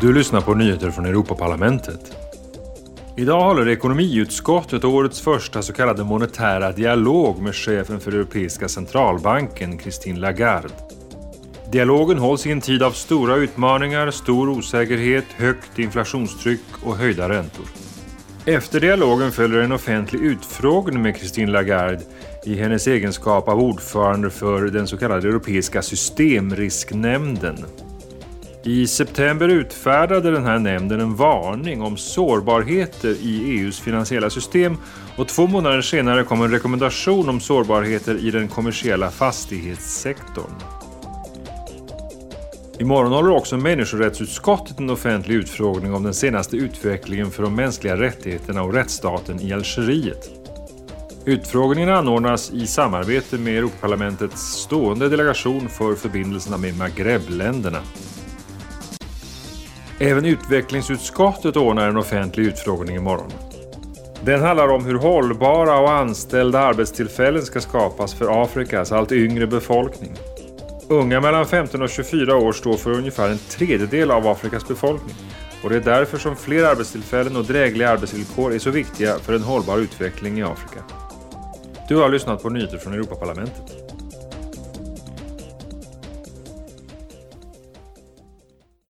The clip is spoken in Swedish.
Du lyssnar på nyheter från Europaparlamentet. Idag håller ekonomiutskottet årets första så kallade monetära dialog med chefen för Europeiska centralbanken, Christine Lagarde. Dialogen hålls i en tid av stora utmaningar, stor osäkerhet, högt inflationstryck och höjda räntor. Efter dialogen följer en offentlig utfrågning med Christine Lagarde i hennes egenskap av ordförande för den så kallade Europeiska systemrisknämnden. I september utfärdade den här nämnden en varning om sårbarheter i EUs finansiella system och två månader senare kom en rekommendation om sårbarheter i den kommersiella fastighetssektorn. Imorgon håller också människorättsutskottet en offentlig utfrågning om den senaste utvecklingen för de mänskliga rättigheterna och rättsstaten i Algeriet. Utfrågningen anordnas i samarbete med Europaparlamentets stående delegation för förbindelserna med Maghrebländerna. Även utvecklingsutskottet ordnar en offentlig utfrågning imorgon. Den handlar om hur hållbara och anställda arbetstillfällen ska skapas för Afrikas allt yngre befolkning. Unga mellan 15 och 24 år står för ungefär en tredjedel av Afrikas befolkning och det är därför som fler arbetstillfällen och drägliga arbetsvillkor är så viktiga för en hållbar utveckling i Afrika. Du har lyssnat på nyheter från Europaparlamentet.